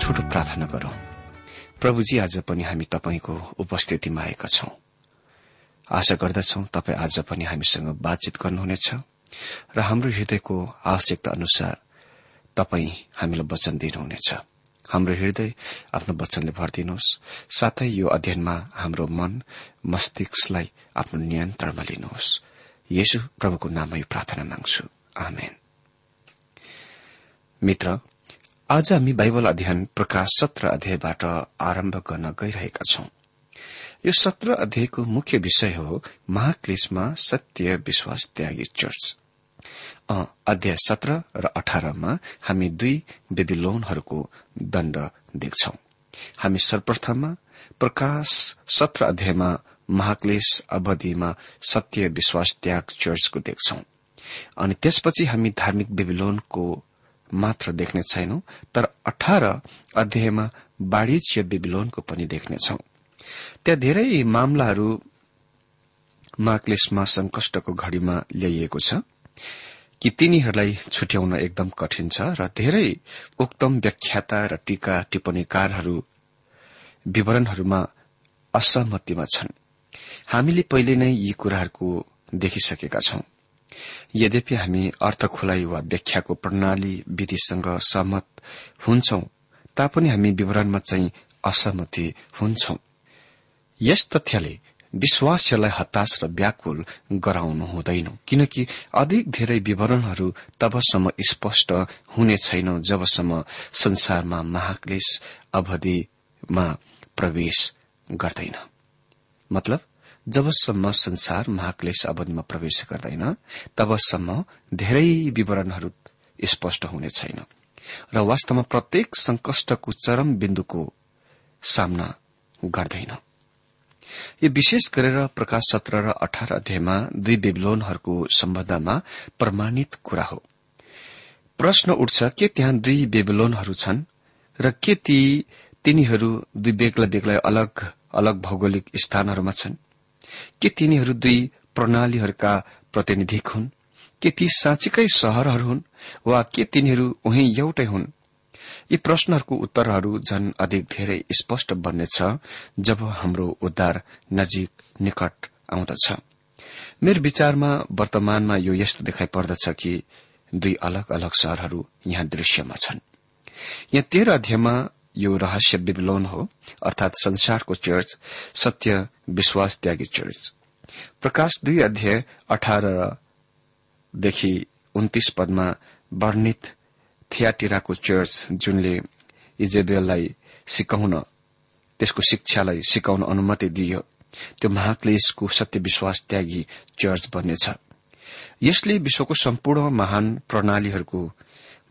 छोटो प्रार्थना गरौं। प्रभुजी आज पनि हामी तपाईँको उपस्थितिमा आएका छौं। आशा गर्दछौ तपाईँ आज पनि हामीसँग बातचित गर्नुहुनेछ र हाम्रो हृदयको आवश्यकता अनुसार तपाईँ हामीलाई वचन दिनुहुनेछ। हाम्रो हृदय आफ्नो वचनले भरिदिनुहोस्। साथै यो अध्ययनमा हाम्रो मन मस्तिष्कलाई आफ्नो नियन्त्रणमा लिनुहोस्। यसु प्रभुको नाममा यो प्रार्थना माग्छु। मित्र आज हामी बाइबल अध्ययन प्रकाश सत्र अध्यायबाट आरम्भ गर्न गइरहेका छौं। यो सत्र अध्यायको मुख्य विषय हो महाक्लेशमा सत्य विश्वास त्यागी चर्च। अध्याय सत्र र अठारमा हामी दुई बेबिलोनहरूको दण्ड देख्छौ। हामी सर्वप्रथममा प्रकाश सत्र अध्यायमा महाक्लेश अवधिमा सत्य विश्वास त्याग चर्चको देख्छौ। अनि त्यसपछि हामी धार्मिक बेबिलोनको मात्र देख्ने छैनौं तर अठार अध्यायमा वाणिज्य बेबिलोनको पनि देख्नेछौ। त्यहाँ धेरै मामलाहरू माक्लेसमा संकष्टको घड़ीमा ल्याइएको छ कि तिनीहरूलाई छुट्याउन एकदम कठिन छ र धेरै उक्तम व्याख्याता र टीका टिप्पणीकारहरू विवरणहरूमा असहमतिमा छन्। हामीले पहिले नै यी कुराहरूको देखिसकेका छौं। यद्यपि हामी अर्थ खुलाई वा व्याख्याको प्रणाली विधिसँग सहमत हुन्छौ तापनि हामी विवरणमा चाहिँ असहमति हुन्छौ। यस तथ्यले विश्वासहरूलाई हताश र व्याकुल गराउनु हुँदैन किनकि अधिक धेरै विवरणहरू तबसम्म स्पष्ट हुने छैन जबसम्म संसारमा महाक्लेश अवधिमा प्रवेश गर्दैन। मतलब? जबसम्म संसार महाक्लेश अवधिमा प्रवेश गर्दैन तबसम्म धेरै विवरणहरू स्पष्ट हुने छैन। र वास्तवमा प्रत्येक संकष्टको चरम बिन्दुको सामना गर्दैन। यो विशेष गरेर प्रकाश सत्र र अठार अध्यायमा दुई बेबिलोनहरूको सम्बन्धमा प्रमाणित कुरा हो। प्रश्न उठ्छ के त्यहाँ दुई बेबिलोनहरू छन् र के ती तिनीहरू दुई बेग्ला बेग्लै अलग अलग भौगोलिक स्थानहरूमा छन्? के तिनीहरू दुई प्रणालीहरूका प्रतिनिधिक हुन्? के ती साँच्चीकै शहरहरू हुन्? वा के तिनीहरू उही एउटै हुन्? यी प्रश्नहरूको उत्तरहरू झन अधिक धेरै स्पष्ट बन्नेछ जब हाम्रो उद्धार नजिक निकट आउँदछ। मेरो विचारमा वर्तमानमा यो यस्तो देखाइ पर्दछ कि दुई अलग अलग शहरहरू यहाँ दृश्यमा छन्। यहाँ तेह्र अध्यायमा यो रहस्य बिबलोन हो अर्थात संसारको चर्च सत्य विश्वास त्यागी चर्च प्रकाश दुई अध्याय अठारदेखि उन्तिस पदमा वर्णित थियाटिराको चर्च जुनले इजेबेललाई सिकाउन त्यसको शिक्षालाई सिकाउन अनुमति दियो त्यो महाक्लेशको सत्य विश्वास त्यागी चर्च बन्नेछ यसले विश्वको सम्पूर्ण महान प्रणालीहरूको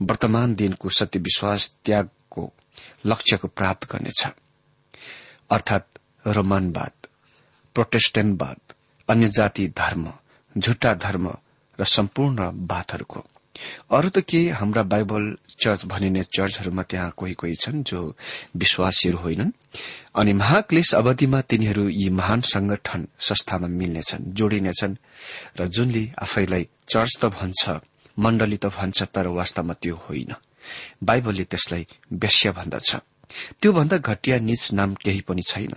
वर्तमान दिनको सत्य विश्वास त्यागको लक्ष्यको प्राप्त गर्नेछ। अर्थात रोमनवाद प्रोटेस्टेन्टवाद अन्य जाति धर्म झुट्टा धर्म र सम्पूर्ण बातहरूको। अरू त के हाम्रा बाइबल चर्च भनिने चर्चहरूमा त्यहाँ कोही कोही छन् जो विश्वासीहरू होइनन्? अनि महाक्लेश अवधिमा तिनीहरू यी महान संगठन संस्थामा मिल्नेछन् जोडिनेछन् र जुनले आफैलाई चर्च त भन्छ मण्डली त भन्छ तर वास्तवमा त्यो होइन। बाइबलले त्यसलाई व्यस्य भन्दछ त्योभन्दा घटिया निज नाम केही पनि छैन।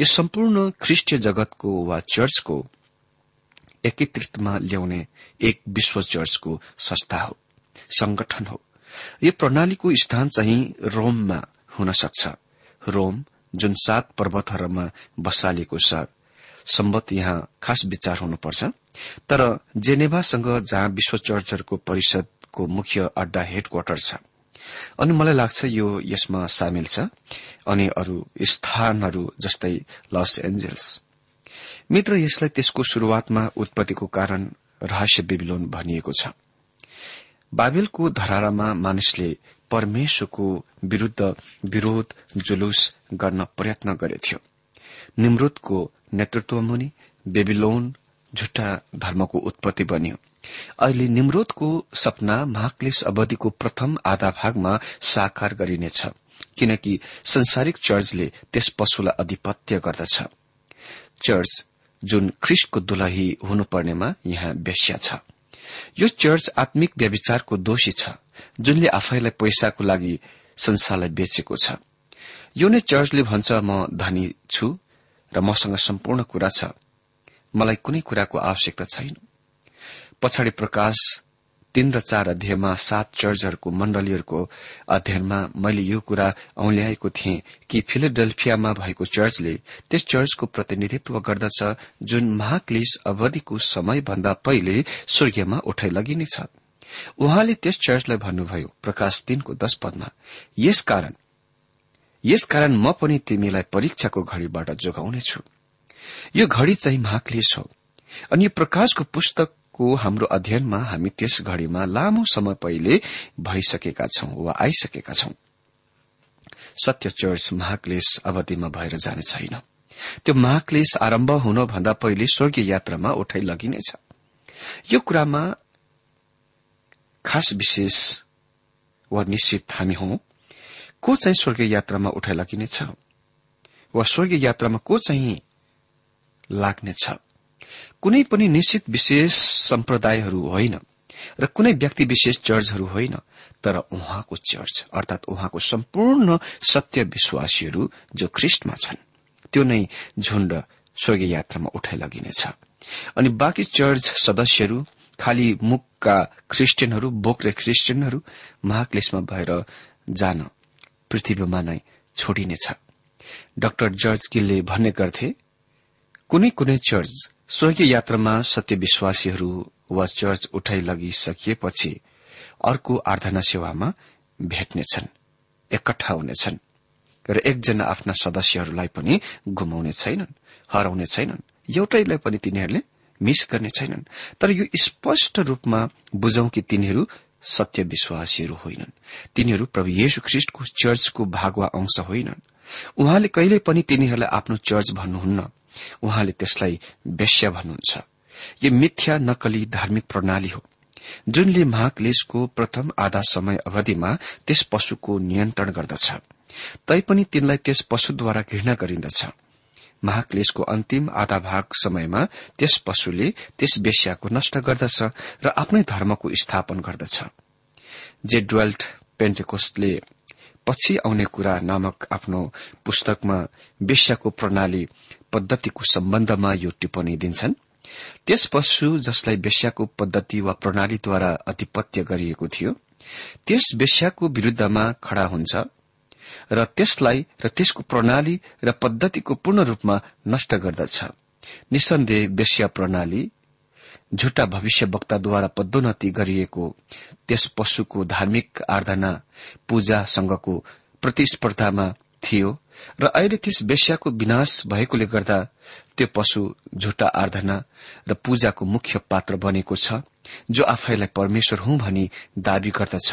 यो सम्पूर्ण ख्रिष्टीय जगतको वा चर्चको एकत्रितमा ल्याउने एक विश्व चर्चको संस्था हो संगठन हो। यो प्रणालीको स्थान चाहिँ रोममा हुन सक्छ। रोम जुन सात पर्वतहरूमा बसालिएको छ सम्बत यहाँ खास विचार हुनुपर्छ। तर जेनेभासँग जहाँ विश्व चर्चहरूको परिषदको मुख्य अड्डा हेडक्वार्टर छ। अनि मलाई लाग्छ यो यसमा सामेल छ। अनि अरू स्थानहरू जस्तै लस एन्जल्स। मित्र यसलाई त्यसको शुरूआतमा उत्पत्तिको कारण रहस्य बिबिलोन भनिएको छ। बाबेलको धरारामा मानिसले परमेश्वरको विरूद्ध विरोध जुलुस गर्न प्रयत्न गरेथ्यो। निमृतको नेतृत्वमुनि बेबिलोन झुट्टा धर्मको उत्पत्ति बन्यो। अहिले निमरोधको सपना महाक्लेश अवधिको प्रथम आधा भागमा साकार गरिनेछ। किनकि संसारिक चर्चले त्यस पशुलाई अधिपत्य गर्दछ। चर्च जुन ख्रिस्टको दुलही हुनुपर्नेमा यहाँ व्यस्या छ। यो चर्च आत्मिक व्यविचारको दोषी छ जुनले आफैलाई पैसाको लागि संसारलाई बेचेको छ। यो नै चर्चले भन्छ म धनी छु र मसँग सम्पूर्ण कुरा छ। मलाई कुनै कुराको आवश्यकता छैन। पछाडि प्रकाश तीन र चार अध्यायमा सात चर्चहरूको मण्डलीहरूको अध्ययनमा मैले यो कुरा औल्याएको थिएँ कि फिलिडेल्फियामा भएको चर्चले त्यस चर्चको प्रतिनिधित्व गर्दछ जुन महाक्लिस अवधिको समयभन्दा पहिले स्वर्गीयमा उठाइ लगिनेछ। उहाँले त्यस चर्चलाई भन्नुभयो प्रकाश तीनको दश पदमा यसकारण यसकारण म पनि तिमीलाई परीक्षाको घड़ीबाट जोगाउनेछु। यो घड़ी चाहिँ महाक्लेश हो अनि यो प्रकाशको पुस्तक को हाम्रो अध्ययनमा हामी त्यस घड़ीमा लामो समय पहिले भइसकेका छौं वा आइसकेका छौं। सत्य चर्च महाक्लेश अवधिमा भएर जाने छैन। त्यो महाक्लेश आरम्भ हुनभन्दा पहिले स्वर्गीय यात्रामा उठाइ लगिनेछ। यो कुरामा खास विशेष वा निश्चित हामी हौ को चाहिँ स्वर्गीय यात्रामा उठाइ लगिनेछ? वा स्वर्गीय यात्रामा को चाहिँ लाग्नेछ? कुनै पनि निश्चित विशेष सम्प्रदायहरू होइन र कुनै व्यक्ति विशेष चर्चहरू होइन तर उहाँको चर्च अर्थात उहाँको सम्पूर्ण सत्य विश्वासीहरू जो ख्रिस्टमा छन् त्यो नै झुण्ड स्वर्गीय यात्रामा उठाइ लगिनेछ। अनि बाँकी चर्च सदस्यहरू खालि मुखका ख्रिस्टियनहरू बोक्रे ख्रिस्टियनहरू महाक्लेशमा भएर जान पृथ्वीमा नै छोडिनेछ। डाक्टर जर्ज गिलले भन्ने गर्थे कुनै कुनै चर्च स्वर्गीय यात्रामा सत्य विश्वासीहरू वा चर्च उठाइ लगिसकिएपछि अर्को आराधना सेवामा भेट्नेछन् एकट्ठा हुनेछन् र एकजना आफ्ना सदस्यहरूलाई पनि गुमाउने छैनन् हराउने छैनन्। एउटैलाई पनि तिनीहरूले मिस गर्ने छैनन्। तर यो स्पष्ट रूपमा बुझौं कि तिनीहरू सत्य विश्वासीहरू होइनन्। तिनीहरू प्रभु येशु ख्रिष्टको चर्चको भाग वा अंश होइनन्। उहाँले कहिल्यै पनि तिनीहरूलाई आफ्नो चर्च भन्नुहुन्न। उहाँले त्यसलाई वेश्या भन्नुहुन्छ। यो मिथ्या नकली धार्मिक प्रणाली हो। जुनले महाक्लेशको प्रथम आधा समय अवधिमा त्यस पशुको नियन्त्रण गर्दछ। तैपनि तिनलाई त्यस पशुद्वारा घृणा गरिन्दछ। महाक्लेशको अन्तिम आधा भाग समयमा त्यस पशुले त्यस वेश्याको नष्ट गर्दछ र आफ्नै धर्मको स्थापन गर्दछ। जे डुवेल्ट पेन्टेकोस्टले पछि आउने कुरा नामक आफ्नो पुस्तकमा वेश्याको प्रणाली पद्धतिको सम्बन्धमा यो टिप्पणी दिन्छन्। त्यस पशु जसलाई वेश्याको पद्धति वा प्रणालीद्वारा अधिपत्य गरिएको थियो त्यस वेश्याको विरूद्धमा खड़ा हुन्छ र त्यसलाई र त्यसको प्रणाली र पद्धतिको पूर्ण रूपमा नष्ट गर्दछ। निसन्देह वेश्या प्रणाली झुटा भविष्यवक्ताद्वारा पदोन्नति गरिएको त्यस पशुको धार्मिक आराधना पूजासँगको प्रतिस्पर्धामा थियो। र अहिले त्यस वेश्याको विनाश भएकोले गर्दा त्यो पशु झुटा आराधना र पूजाको मुख्य पात्र बनेको छ जो आफैलाई परमेश्वर हुँ भनी दावी गर्दछ।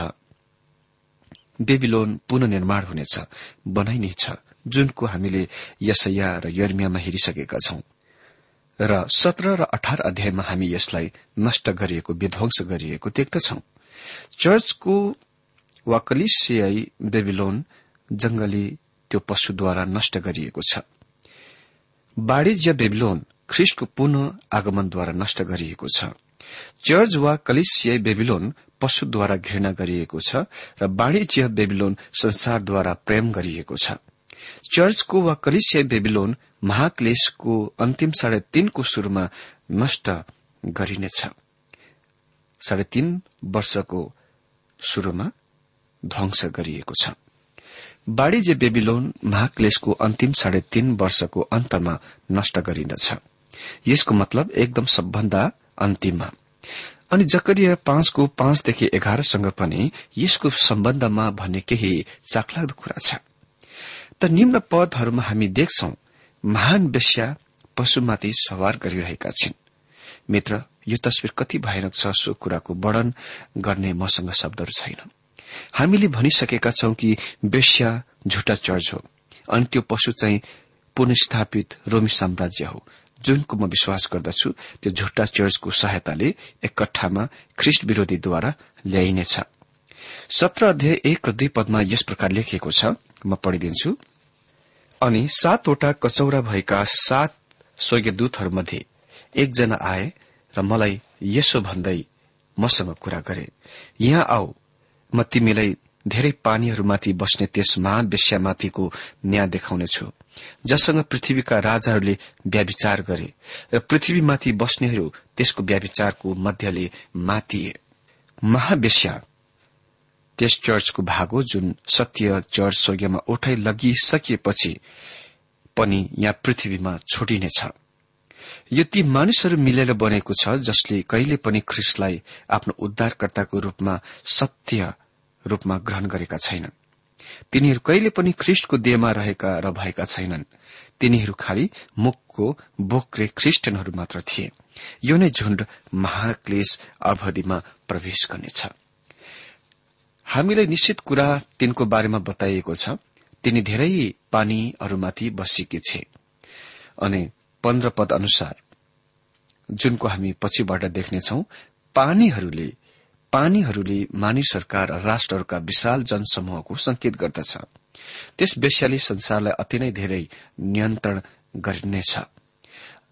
बेबिलोन पुननिर्माण हुनेछ बनाइनेछ जुनको हामीले यसैया र यर्मियामा हेरिसकेका छौं। र सत्र र अठार अध्यायमा हामी यसलाई नष्ट गरिएको विध्वंस गरिएको देख्दछौ। चर्चको वा कलिसियाई बेबिलोन जंगली त्यो पशुद्वारा नष्ट गरिएको छ। वाणिज्य बेबिलोन ख्रिष्टको पुनः आगमनद्वारा नष्ट गरिएको छ। चर्च वा कलिसिया बेबिलोन पशुद्वारा घृणा गरिएको छ र वाणिज्य बेबिलोन संसारद्वारा प्रेम गरिएको छ। चर्चको वा कलिसिया बेबिलोन महाक्लेशको अन्तिम साढे तीनको शुरूमा नष्ट गरिनेछ। साढे तीन वर्षको शुरूमा ध्वंस गरिएको छ। वाणिज्य बेबिलोन महाक्लेशको अन्तिम साढे तीन वर्षको अन्तमा नष्ट गरिन्दछ यसको मतलब एकदम सबभन्दा अन्तिममा। अनि जकरिया पाँचको पाँचदेखि एघारसँग पनि यसको सम्बन्धमा भन्ने केही चाखलाग्दो कुरा छ। त निम्न पदहरूमा हामी देख्छौ महान वेश्या पशुमाथि सवार गरिरहेका छिन्। मित्र यो तस्विर कति भयानक छ सो कुराको वर्णन गर्ने मसँग शब्दहरू छैन हामीले भनिसकेका छौं कि वेश्या झुटा चर्च हो। अनि त्यो पशु चाहिँ पुनस्थापित रोमी साम्राज्य हो। जुनको म विश्वास गर्दछु त्यो झुट्टा चर्चको सहायताले एकट्ठामा ख्रिष्ट विरोधीद्वारा ल्याइनेछ। सत्र अध्याय एक र दुई पदमा यस प्रकार लेखिएको छ म पढिदिन्छु। अनि सातवटा कचौरा भएका सात स्वर्गीयदूतहरूमध्ये एकजना आए र मलाई यसो भन्दै मसँग कुरा गरे यहाँ आऊ म तिमीलाई धेरै पानीहरूमाथि बस्ने त्यस महावेश्यामाथिको न्याय देखाउनेछु जससँग पृथ्वीका राजाहरूले व्याविचार गरे र पृथ्वीमाथि बस्नेहरू त्यसको व्याविचारको मध्यले मातिए। महावेश्या त्यस चर्चको भाग हो जुन सत्य चर्च स्वर्गीयमा उठाइ लगिसकिएपछि पनि यहाँ पृथ्वीमा छोडिनेछ। यो ती मानिसहरू मिलेर बनेको छ जसले कहिले पनि ख्रिस्टलाई आफ्नो उद्धारकर्ताको रूपमा सत्य रूपमा ग्रहण गरेका छैनन्। तिनीहरू कहिले पनि ख्रिष्टको देहमा रहेका र भएका छैनन्। तिनीहरू खालि मुखको बोक्रे ख्रिस्टियनहरू मात्र थिए। यो नै झुण्ड महाक्लेश अवधिमा प्रवेश गर्नेछ। हामीलाई निश्चित कुरा तिनको बारेमा बताइएको छ। तिनी धेरै पानीहरूमाथि बसिएकी छे। अनि पन्ध्र पद अनुसार जुनको हामी पछिबाट देख्नेछौ पानीहरूले पानीहरूले मानिसहरूका र राष्ट्रहरूका विशाल जनसमूहको संकेत गर्दछ। त्यस वेश्याले संसारलाई अति नै धेरै नियन्त्रण गरिनेछ।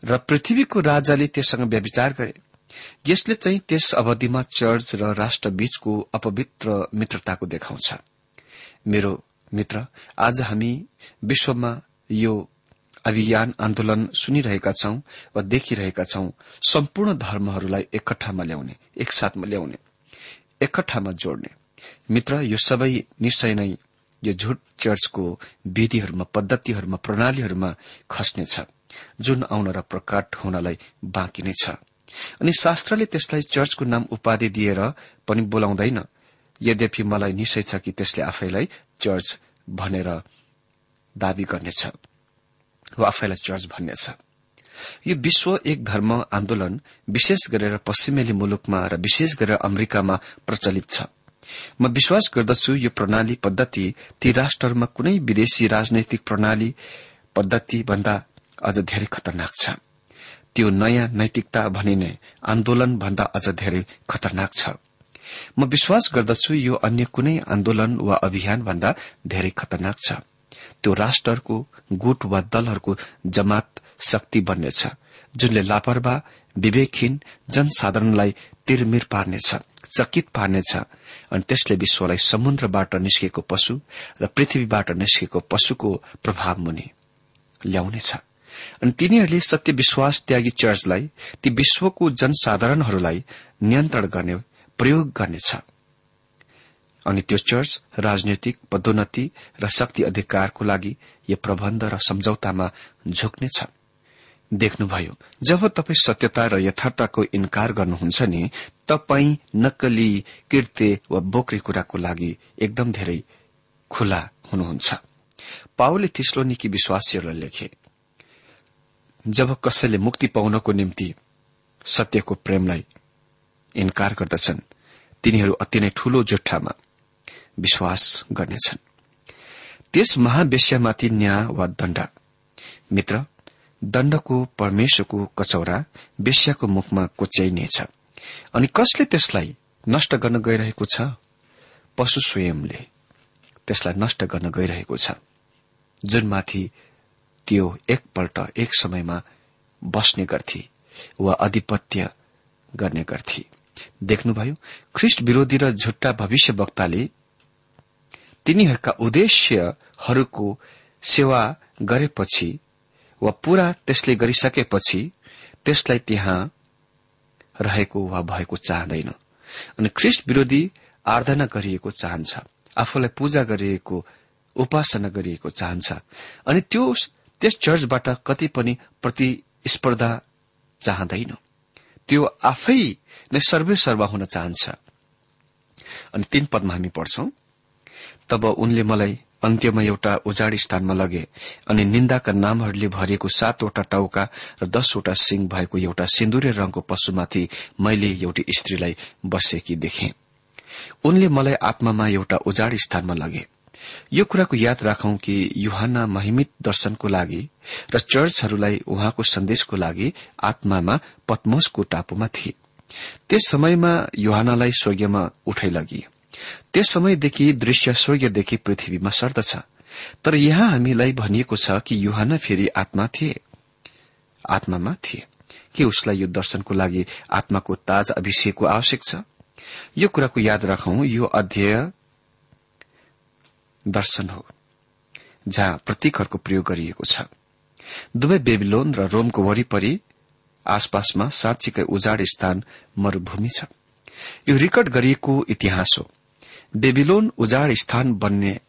र पृथ्वीको राजाले त्यससँग व्यविचार गरे। यसले चाहिँ त्यस अवधिमा चर्च र राष्ट्र बीचको अपवित्र मित्रताको देखाउँछ। मेरो मित्र आज हामी विश्वमा यो अभियान आन्दोलन सुनिरहेका छौं वा देखिरहेका छौं। सम्पूर्ण धर्महरूलाई एकठामा ल्याउने एकसाथमा ल्याउने। एकठामा जोड्ने। मित्र यो सबै निश्चय नै यो झुट चर्चको विधिहरूमा पद्धतिहरूमा प्रणालीहरूमा खस्नेछ जुन आउन र प्रकट हुनलाई बाँकी नै छ। अनि शास्त्रले त्यसलाई चर्चको नाम उपाधि दिएर पनि बोलाउँदैन। यद्यपि मलाई निश्चय छ कि त्यसले आफैलाई चर्च भनेर दावी गर्नेछ वा आफैलाई चर्च भन्नेछ। यो विश्व एक धर्म आन्दोलन विशेष गरेर पश्चिमेली मुलुकमा र विशेष गरेर अमेरिकामा प्रचलित छ। म विश्वास गर्दछु यो प्रणाली पद्धति ती राष्ट्रहरूमा कुनै विदेशी राजनैतिक प्रणाली पद्धति भन्दा अझ धेरै खतरनाक छ। त्यो नयाँ नैतिकता भनिने आन्दोलन भन्दा अझ धेरै खतरनाक छ। म विश्वास गर्दछु यो अन्य कुनै आन्दोलन वा अभियान भन्दा धेरै खतरनाक छ। त्यो राष्ट्रहरूको गुट वा दलहरूको जमात शक्ति बन्नेछ जुनले लापरवाह विवेकहीन जनसाधारणलाई तिरमिर पार्नेछ चकित पार्नेछ। अनि त्यसले विश्वलाई समुद्रबाट निस्केको पशु र पृथ्वीबाट निस्केको पशुको प्रभाव मुनि ल्याउनेछ। अनि तिनीहरूले सत्य विश्वास त्यागी चर्चलाई ती विश्वको जनसाधारणहरूलाई नियन्त्रण गर्ने प्रयोग गर्नेछ। अनि त्यो चर्च राजनैतिक पदोन्नति र शक्ति अधिकारको लागि यो प्रबन्ध र सम्झौतामा झुक्नेछ। देख्नुभयो जब तपाईँ सत्यता र यथार्थको इन्कार गर्नुहुन्छ नि तपाई नक्कली कृत्य वा बोक्री कुराको लागि एकदम धेरै खुला हुनुहुन्छ। पाओले थिस्लोनिकी विश्वासीहरूलाई लेखे जब कसैले मुक्ति पाउनको निम्ति सत्यको प्रेमलाई इन्कार गर्दछन् तिनीहरू अति नै ठूलो जुठामा विश्वास गर्नेछन्। त्यस महावेश्यामाथि न्याय वा दण्ड मित्र दण्डको परमेश्वरको कचौरा वेश्याको मुखमा कोच्याइनेछ। अनि कसले त्यसलाई नष्ट गर्न गइरहेको छ? पशु स्वयंले त्यसलाई नष्ट गर्न गइरहेको छ। जुनमाथि त्यो एकपल्ट एक समयमा बस्ने गर्थे वा अधिपत्य गर्ने गर्थे। देख्नुभयो ख्रिष्ट विरोधी र झुट्टा भविष्य वक्ताले तिनीहरूका उद्देश्यहरूको सेवा गरेपछि वा पूरा त्यसले गरिसकेपछि त्यसलाई त्यहाँ रहेको वा भएको चाहँदैन। अनि ख्रिस्ट विरोधी आराधना गरिएको चाहन्छ आफूलाई पूजा गरिएको उपासना गरिएको चाहन्छ। अनि त्यो त्यस चर्चबाट कति पनि प्रतिस्पर्धा चाहँदैन। त्यो आफै नै सर्वे सर्वा हुन चाहन्छ। अनि तीन पदमा हामी पढ्छौं तब उनले मलाई अन्त्यमा एउटा उजाडी स्थानमा लगे अनि निन्दाका नामहरूले भरिएको सातवटा टाउका र दसवटा सिंह भएको एउटा सिन्दुरे रंगको पशुमाथि मैले एउटी स्त्रीलाई बसेकी देखे। उनले मलाई आत्मामा एउटा उजाडी स्थानमा लगे। यो कुराको याद राखौं कि युहाना महिमित दर्शनको लागि र चर्चहरूलाई उहाँको सन्देशको लागि आत्मामा पद्मोसको टापुमा थिए। त्यस समयमा युहानालाई स्वर्गीयमा उठाइ लगियो त्यस समयदेखि दृश्य स्वर्गीयदेखि पृथ्वीमा सर्दछ। तर यहाँ हामीलाई भनिएको छ कि युहाना फेरि आत्मा थिए। आत्मामा थिए। के उसलाई यो दर्शनको लागि आत्माको ताज अभिषेकको आवश्यक छ? यो कुराको याद राखौं यो अध्यय दर्शन हो जहाँ प्रतीकहरूको प्रयोग गरिएको छ। दुवै बेबिलोन र रोमको वरिपरि आसपासमा साँच्चीकै उजाड स्थान मरूभूमि छ। यो रेकर्ड गरिएको इतिहास हो। बेबिलोन उजाड स्थान बन्ने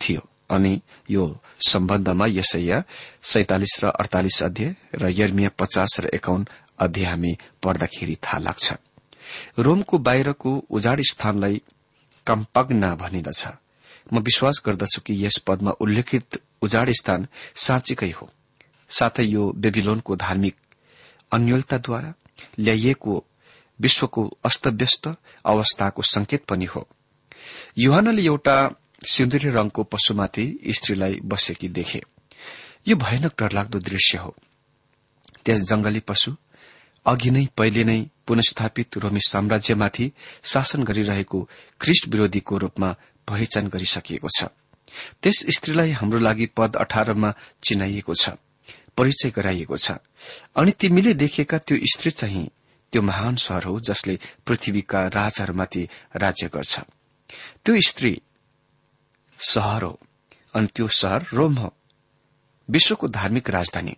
थियो अनि यो सम्बन्धमा यसैया सैतालिस र अडतालिस अध्यय र यर्मिया पचास र एकाउन्न अध्यय हामी पढ्दाखेरि थाहा लाग्छ। रोमको बाहिरको उजाड स्थानलाई कम्पग्ना भनिदछ। म विश्वास गर्दछु कि यस पदमा उल्लेखित उजाड स्थान साँच्चीकै हो। साथै यो बेबिलोनको धार्मिक अन्यलताद्वारा ल्याइएको विश्वको अस्तव्यस्त अवस्थाको संकेत पनि हो। युहानले एउटा सिन्दुरी रंगको पशुमाथि स्त्रीलाई बसेकी देखे। यो भयानक डरलाग्दो दृश्य हो। त्यस जंगली पशु अघि नै पहिले नै पुनस्थापित रोमी साम्राज्यमाथि शासन गरिरहेको ख्रिष्ट विरोधीको रूपमा पहिचान गरिसकिएको छ। त्यस स्त्रीलाई हाम्रो लागि पद अठारमा चिनाइएको छ परिचय गराइएको छ। अनि तिमीले देखेका त्यो स्त्री चाहिँ त्यो महान शहर हो जसले पृथ्वीका राजाहरूमाथि राज्य गर्छ। त्यो स्त्री शहर हो अनि त्यो शहर रोम हो। विश्वको धार्मिक राजधानी।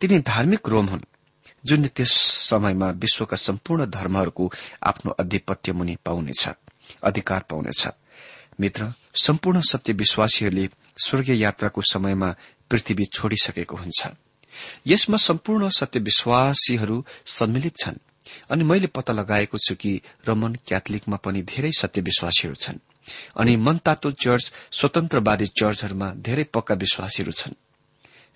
तिनी धार्मिक रोम हुन् जुन त्यस समयमा विश्वका सम्पूर्ण धर्महरूको आफ्नो अधिपत्य मुनि पाउनेछ अधिकार पाउनेछ। मित्र सम्पूर्ण सत्य विश्वासीहरूले स्वर्गीय यात्राको समयमा पृथ्वी छोडिसकेको हुन्छ। यसमा सम्पूर्ण सत्य विश्वासीहरू सम्मिलित छन्। अनि मैले पत्ता लगाएको छु कि रमन क्याथोलिकमा पनि धेरै सत्य विश्वासीहरू छन्। अनि मनतातो चर्च स्वतन्त्रवादी चर्चहरूमा धेरै पक्का विश्वासीहरू छन्।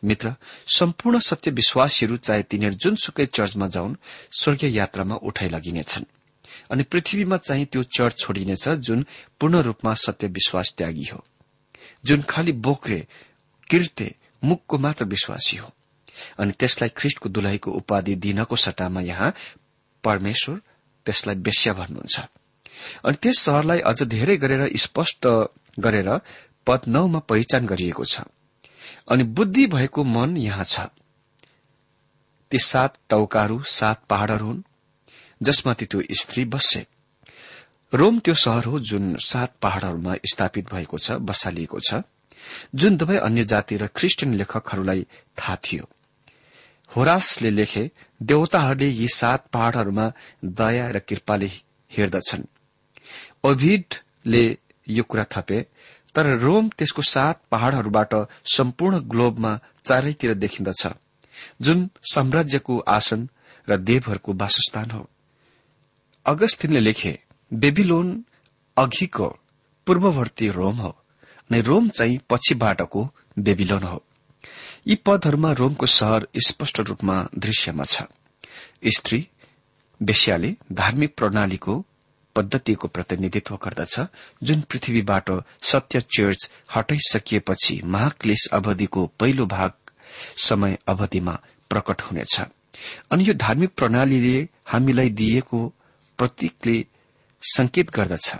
मित्र सम्पूर्ण सत्य विश्वासीहरू चाहे तिनीहरू जुनसुकै चर्चमा जाउन् स्वर्गीय यात्रामा उठाइ लगिनेछन्। अनि पृथ्वीमा चाहिँ त्यो चर्च छोडिनेछ जुन पूर्ण रूपमा सत्य विश्वास त्यागी हो। जुन खालि बोक्रे कृत्य मुखको मात्र विश्वासी हो। अनि त्यसलाई ख्रिष्टको दुलाईको उपाधि दिनको सट्टामा यहाँ परमेश्वर त्यसलाई बेस्या भन्नुहुन्छ। अनि त्यस शहरलाई अझ धेरै गरेर स्पष्ट गरेर पद नौमा पहिचान गरिएको छ। अनि बुद्धि भएको मन यहाँ छ। ती सात टौकाहरू सात पहाड़हरू हुन् जसमाथि त्यो स्त्री बस्छे रोम त्यो शहर हो जुन सात पहाड़हरूमा स्थापित भएको छ बसालिएको छ जुन दुवै अन्य जाति र क्रिस्चियन लेखकहरूलाई थाहा थियो। होरासले लेखे देवताहरूले यी सात पहाड़हरूमा दया र कृपाले हेर्दछन्। ओभिडले यो कुरा थपे तर रोम त्यसको सात पहाड़हरूबाट सम्पूर्ण ग्लोबमा चारैतिर देखिन्दछ जुन साम्राज्यको आसन र देवहरूको वासस्थान हो। अगस्तिनले लेखे बेबिलोन अघिको पूर्ववर्ती रोम हो अनि रोम चाहिँ पछिबाटको बेबिलोन हो। यी पदहरूमा रोमको शहर स्पष्ट रूपमा दृश्यमा छ। स्त्री बेसियाले धार्मिक प्रणालीको पद्धतिको प्रतिनिधित्व गर्दछ जुन पृथ्वीबाट सत्य चर्च हटाइसकिएपछि महाक्लेश अवधिको पहिलो भाग समय अवधिमा प्रकट हुनेछ। अनि यो धार्मिक प्रणालीले हामीलाई दिएको प्रतीकले संकेत गर्दछ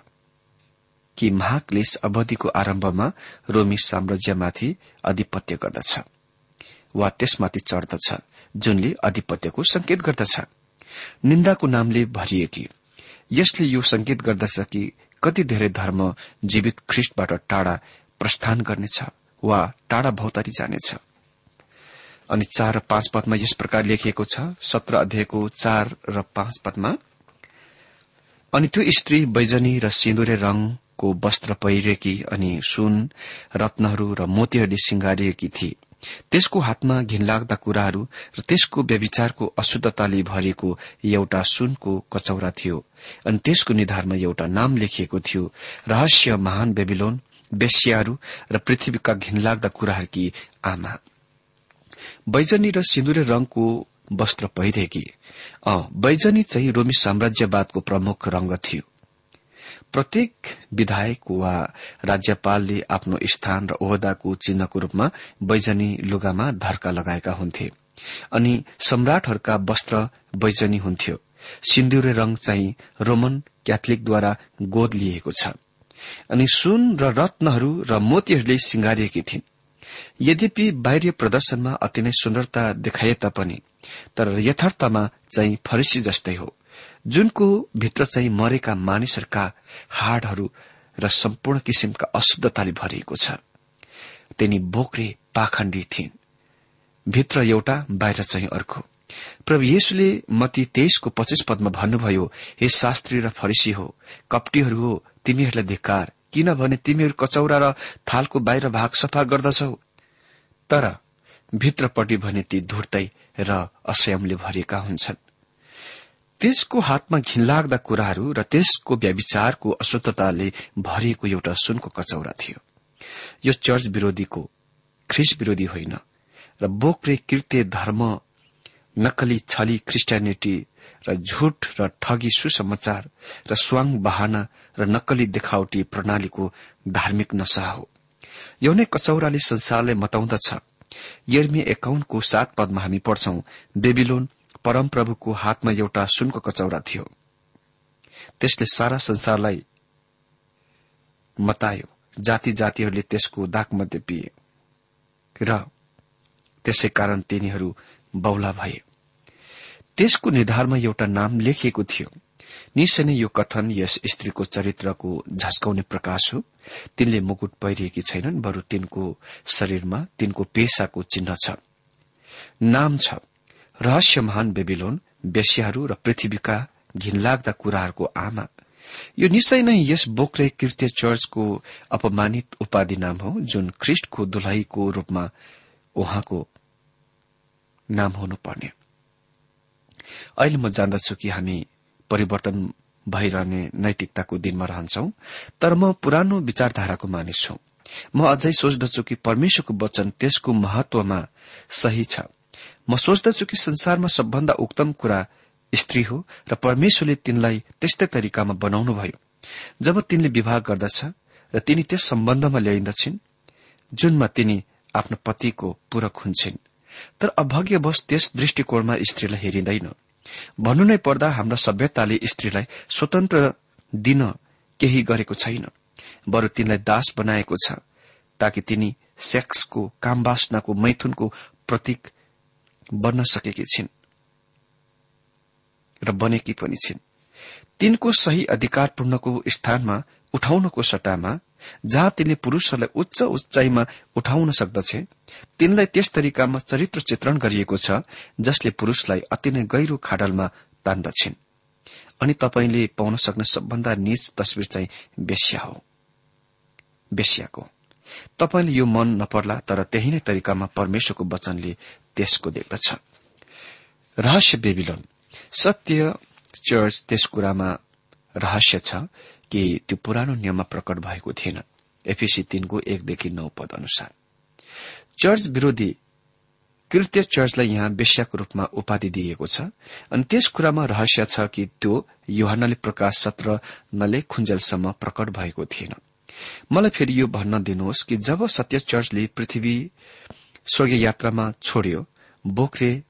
कि महाक्लेश अवधिको आरम्भमा रोमी साम्राज्यमाथि अधिपत्य गर्दछ। वा त्यसमाथि चढ्दछ जुनले अधिपत्यको संकेत गर्दछ। निन्दाको नामले भरिएकी यसले यो संकेत गर्दछ कि कति धेरै धर्म जीवित ख्रिष्टबाट टाढा प्रस्थान गर्नेछ वा टाढा भौतारी जानेछ। अनि चार र पाँच पदमा यस प्रकार लेखिएको छ सत्र अध्यायको चार र पाँच पदमा अनि त्यो स्त्री बैजनी र सिन्दुरे रंगको वस्त्र पहिरेकी अनि सुन रत्नहरू र मोतीहरूले सिंगारिएकी थिए। त्यसको हातमा घिनलाग्दा कुराहरू र त्यसको व्यविचारको अशुद्धताले भरिएको एउटा सुनको कचौरा थियो अनि त्यसको निधारमा एउटा नाम लेखिएको थियो रहस्य महान बेबिलोन बेसियाहरू र पृथ्वीका घिनलाग्दा कुराहरूकी आमा। बैजनी र सिन्दुरे रंगको वस्त्र पहिरेकी। बैजनी चाहिँ रोमी साम्राज्यवादको प्रमुख रंग थियो। प्रत्येक विधायक वा राज्यपालले आफ्नो स्थान र ओहदाको चिन्हको रूपमा बैजनी लुगामा धर्का लगाएका हुन्थे अनि सम्राटहरूका वस्त्र बैजनी हुन्थ्यो। सिन्दुरे रंग चाहिँ रोमन क्याथोलिकद्वारा गोद लिएको छ। अनि सुन र रत्नहरू र मोतीहरूले सिंगारिएकी थिइन्। यद्यपि बाहिर प्रदर्शनमा अति नै सुन्दरता देखाइए तापनि तर यथार्थमा चाहिँ फरिसी जस्तै हो। जुनको भित्र चाहिँ मरेका मानिसहरूका हाडहरू र सम्पूर्ण किसिमका अशुद्धताले भरिएको छ। तिनी बोक्रे पाखण्डी थिइन्। भित्र एउटा बाहिर चाहिँ अर्को। प्रभु येशुले मती तेइसको पच्चिस पदमा भन्नुभयो हे शास्त्री र फरिसी हो कप्टीहरू हो तिमीहरूलाई धिक्कार। किनभने तिमीहरू कचौरा र थालको बाहिर भाग सफा गर्दछौ। तर भित्रपट्टि भने ती धुर्तै र असयमले भरिएका हुन्छन्। त्यसको हातमा घिनलाग्दा कुराहरू र त्यसको व्याविचारको अशुद्धताले भरिएको एउटा सुनको कचौरा थियो। यो चर्च विरोधीको ख्रिस विरोधी होइन र बोक्रे कृत्य धर्म नक्कली छली क्रिस्टियानिटी र झुट र ठगी सुसमाचार र स्वाङ बहाना र नक्कली देखावटी प्रणालीको धार्मिक नशा हो। यो नै कचौराले संसारलाई मताउँदछ। यर्मी एकाउन्टको सात पदमा हामी पढ्छौं बेबिलोन परमप्रभुको हातमा एउटा सुनको कचौरा थियो। त्यसले सारा संसारलाई मतायो जाति जातिहरूले त्यसको दागमध्ये पिए र त्यसै कारण तिनीहरू बौला भए। त्यसको निधारमा एउटा नाम लेखिएको थियो। निश्चय नै यो कथन यस स्त्रीको चरित्रको झस्काउने प्रकाश हो। तिनले मुकुट पहिरिएकी छैनन् बरू तिनको शरीरमा तिनको पेसाको चिन्ह छ। नाम छ। रहस्य महान बेबिलोन बेस्याहरू र पृथ्वीका घिनलाग्दा कुराहरूको आमा। यो निश्चय नै यस बोक्रे कृत्य चर्चको अपमानित उपाधि नाम हो जुन ख्रिष्टको दुलहीको रूपमा उहाँको नाम हुनुपर्ने। अहिले म जान्दछु कि हामी परिवर्तन भइरहने नैतिकताको दिनमा रहन्छौ तर म पुरानो विचारधाराको मानिस छु म अझै सोच्दछु कि परमेश्वरको वचन त्यसको महत्वमा सही छ। म सोच्दछु कि संसारमा सबभन्दा उक्तम कुरा स्त्री हो र परमेश्वरले तिनलाई त्यस्तै तरिकामा बनाउनुभयो जब तिनले विवाह गर्दछ र तिनी त्यस सम्बन्धमा ल्याइन्दछन् जुनमा तिनी आफ्नो पतिको पूरक हुन्छन्। तर अभाग्यवश त्यस दृष्टिकोणमा स्त्रीलाई हेरिँदैन। भन्नु नै पर्दा हाम्रा सभ्यताले स्त्रीलाई स्वतन्त्र दिन केही गरेको छैन। बरु तिनलाई दास बनाएको छ ताकि तिनी सेक्सको कामवासनाको मैथुनको प्रतीक बन्न सकेकी छिन् र बनेकी पनि छिन्। तिनको सही अधिकारपूर्णको स्थानमा उठाउनको सट्टामा जहाँ तिनले पुरूषहरूलाई उच्च उचाइमा उठाउन सक्दछ तिनलाई त्यस तरिकामा चरित्र चित्रण गरिएको छ जसले पुरूषलाई अति नै गहिरो खाडलमा तान्दछन्। अनि तपाईँले पाउन सक्ने सबभन्दा निज तस्विर चाहिँ बेस्या हो। बेस्याको। तपाईँले यो मन नपर्ला तर त्यही नै तरिकामा परमेश्वरको वचनले त्यसको देख्दछ। रहस्य बेबिलोन। सत्य चर्च त्यस कुरामा रहस्य छ कि त्यो पुरानो नियममा प्रकट भएको थिएन। एफिसी तीनको एकदेखि नौ पद अनुसार। चर्च विरोधी कृत्य चर्चलाई यहाँ वेश्याको रूपमा उपाधि दिइएको छ। अनि त्यस कुरामा रहस्य छ कि त्यो युहानले प्रकाश सत्र नले खुञ्जेलसम्म प्रकट भएको थिएन। मलाई फेरि यो भन्न दिनुहोस् कि जब सत्य चर्चले पृथ्वी स्वर्गीय यात्रामा छोड्यो। बोक्रे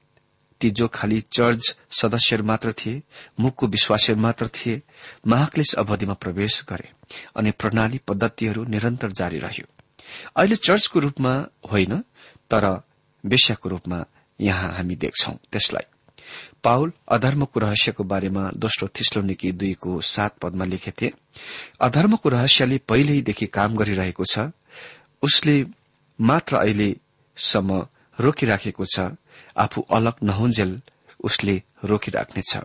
ती जो खालि चर्च सदस्यहरू मात्र थिए मुखको विश्वासीहरू मात्र थिए महाक्लेश अवधिमा प्रवेश गरे अनि प्रणाली पद्धतिहरू निरन्तर जारी रह्यो। अहिले चर्चको रूपमा होइन तर वेश्याको रूपमा यहाँ हामी देख्छौ त्यसलाई। पाउल अधर्मको रहस्यको बारेमा दोस्रो थिस्लोनिकी दुईको सात पदमा लेखेथे अधर्मको रहस्यले पहिल्यैदेखि काम गरिरहेको छ उसले मात्र अहिलेसम्म रोकिराखेको छ। आफू अलग नहुन्जेल उसले रोकिराख्नेछ।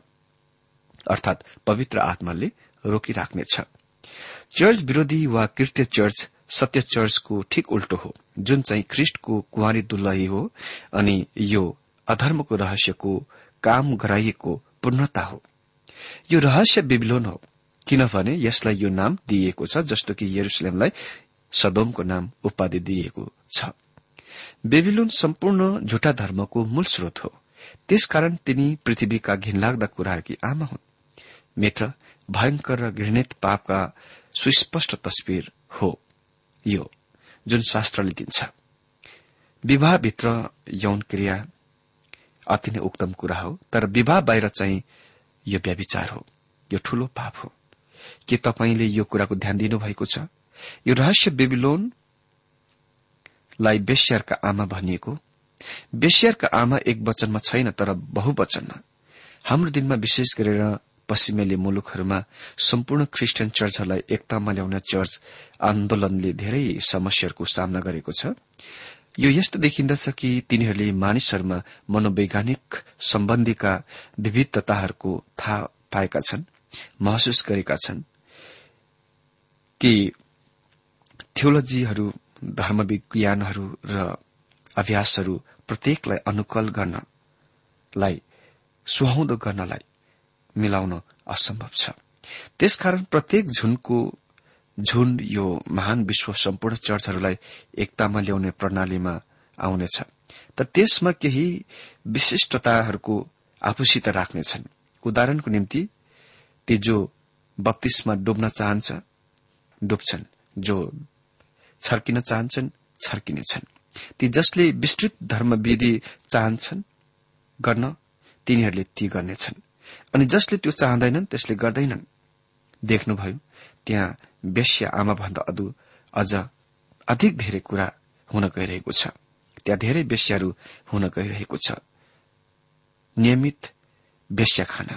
अर्थात पवित्र आत्माले रोकिराख्नेछ। चर्च विरोधी वा कृत्य चर्च सत्य चर्चको ठिक उल्टो हो। जुन चाहिँ ख्रिष्टको कुवारी दुल्लही हो अनि यो अधर्मको रहस्यको काम गराइएको पूर्णता हो। यो रहस्य बिबिलोन हो किनभने यसलाई यो नाम दिइएको छ जस्तो कि यरुसलेमलाई सदोमको नाम उपाधि दिइएको छ। बेबिलोन सम्पूर्ण झुटा धर्मको मूल स्रोत हो। त्यसकारण तिनी पृथ्वीका घिनलाग्दा कुराहरूकी आमा हुन्। मित्र भयंकर र घृणित पापका सुस्पष्ट तस्विर हो यो जुन शास्त्रले दिन्छ। विवाहभित्र यौन क्रिया अति नै उक्तम कुरा हो तर विवाह बाहिर चाहिँ यो व्याविचार हो यो ठूलो पाप हो। के तपाईँले यो कुराको ध्यान दिनुभएको छ? यो रहस्य बेबिलोन लाई बेस्यारका आमा भनिएको बेस्यारका आमा एक वचनमा छैन तर बहुवचनमा। हाम्रो दिनमा विशेष गरेर पश्चिमेली मुलुकहरूमा सम्पूर्ण क्रिस्चियन चर्चहरूलाई एकतामा ल्याउने चर्च आन्दोलनले धेरै समस्याहरूको सामना गरेको छ। यो यस्तो देखिन्दछ कि तिनीहरूले मानिसहरूमा मनोवैज्ञानिक सम्बन्धीका विविधताहरूको थाहा पाएका छन् महसुस गरेका छन् कि थियोलोजीहरू धर्मविज्ञानहरू र अभ्यासहरू प्रत्येकलाई अनुकूल गर्नलाई सुहाउँदो गर्नलाई मिलाउन असम्भव छ। त्यसकारण प्रत्येक झुनको झुण्ड यो महान विश्व सम्पूर्ण चर्चहरूलाई एकतामा ल्याउने प्रणालीमा आउनेछ। तर त्यसमा केही विशिष्टताहरूको आफूसित राख्नेछन्। उदाहरणको निम्ति ती जो बत्तीसमा डुब्न चाहन्छ डुब्छन्। जो छर्किन चाहन्छन् छर्किनेछन् ती जसले विस्तृत धर्मविधि चाहन्छन् गर्न तिनीहरूले ती गर्नेछन्। अनि जसले त्यो चाहँदैनन् त्यसले गर्दैनन्। देख्नुभयो त्यहाँ वेश्य आमा भन्दा अदु अझ अधिक धेरै कुरा हुन गइरहेको छ। त्यहाँ धेरै वेश्याहरू हुन गइरहेको छ। नियमित वेश्या खाना।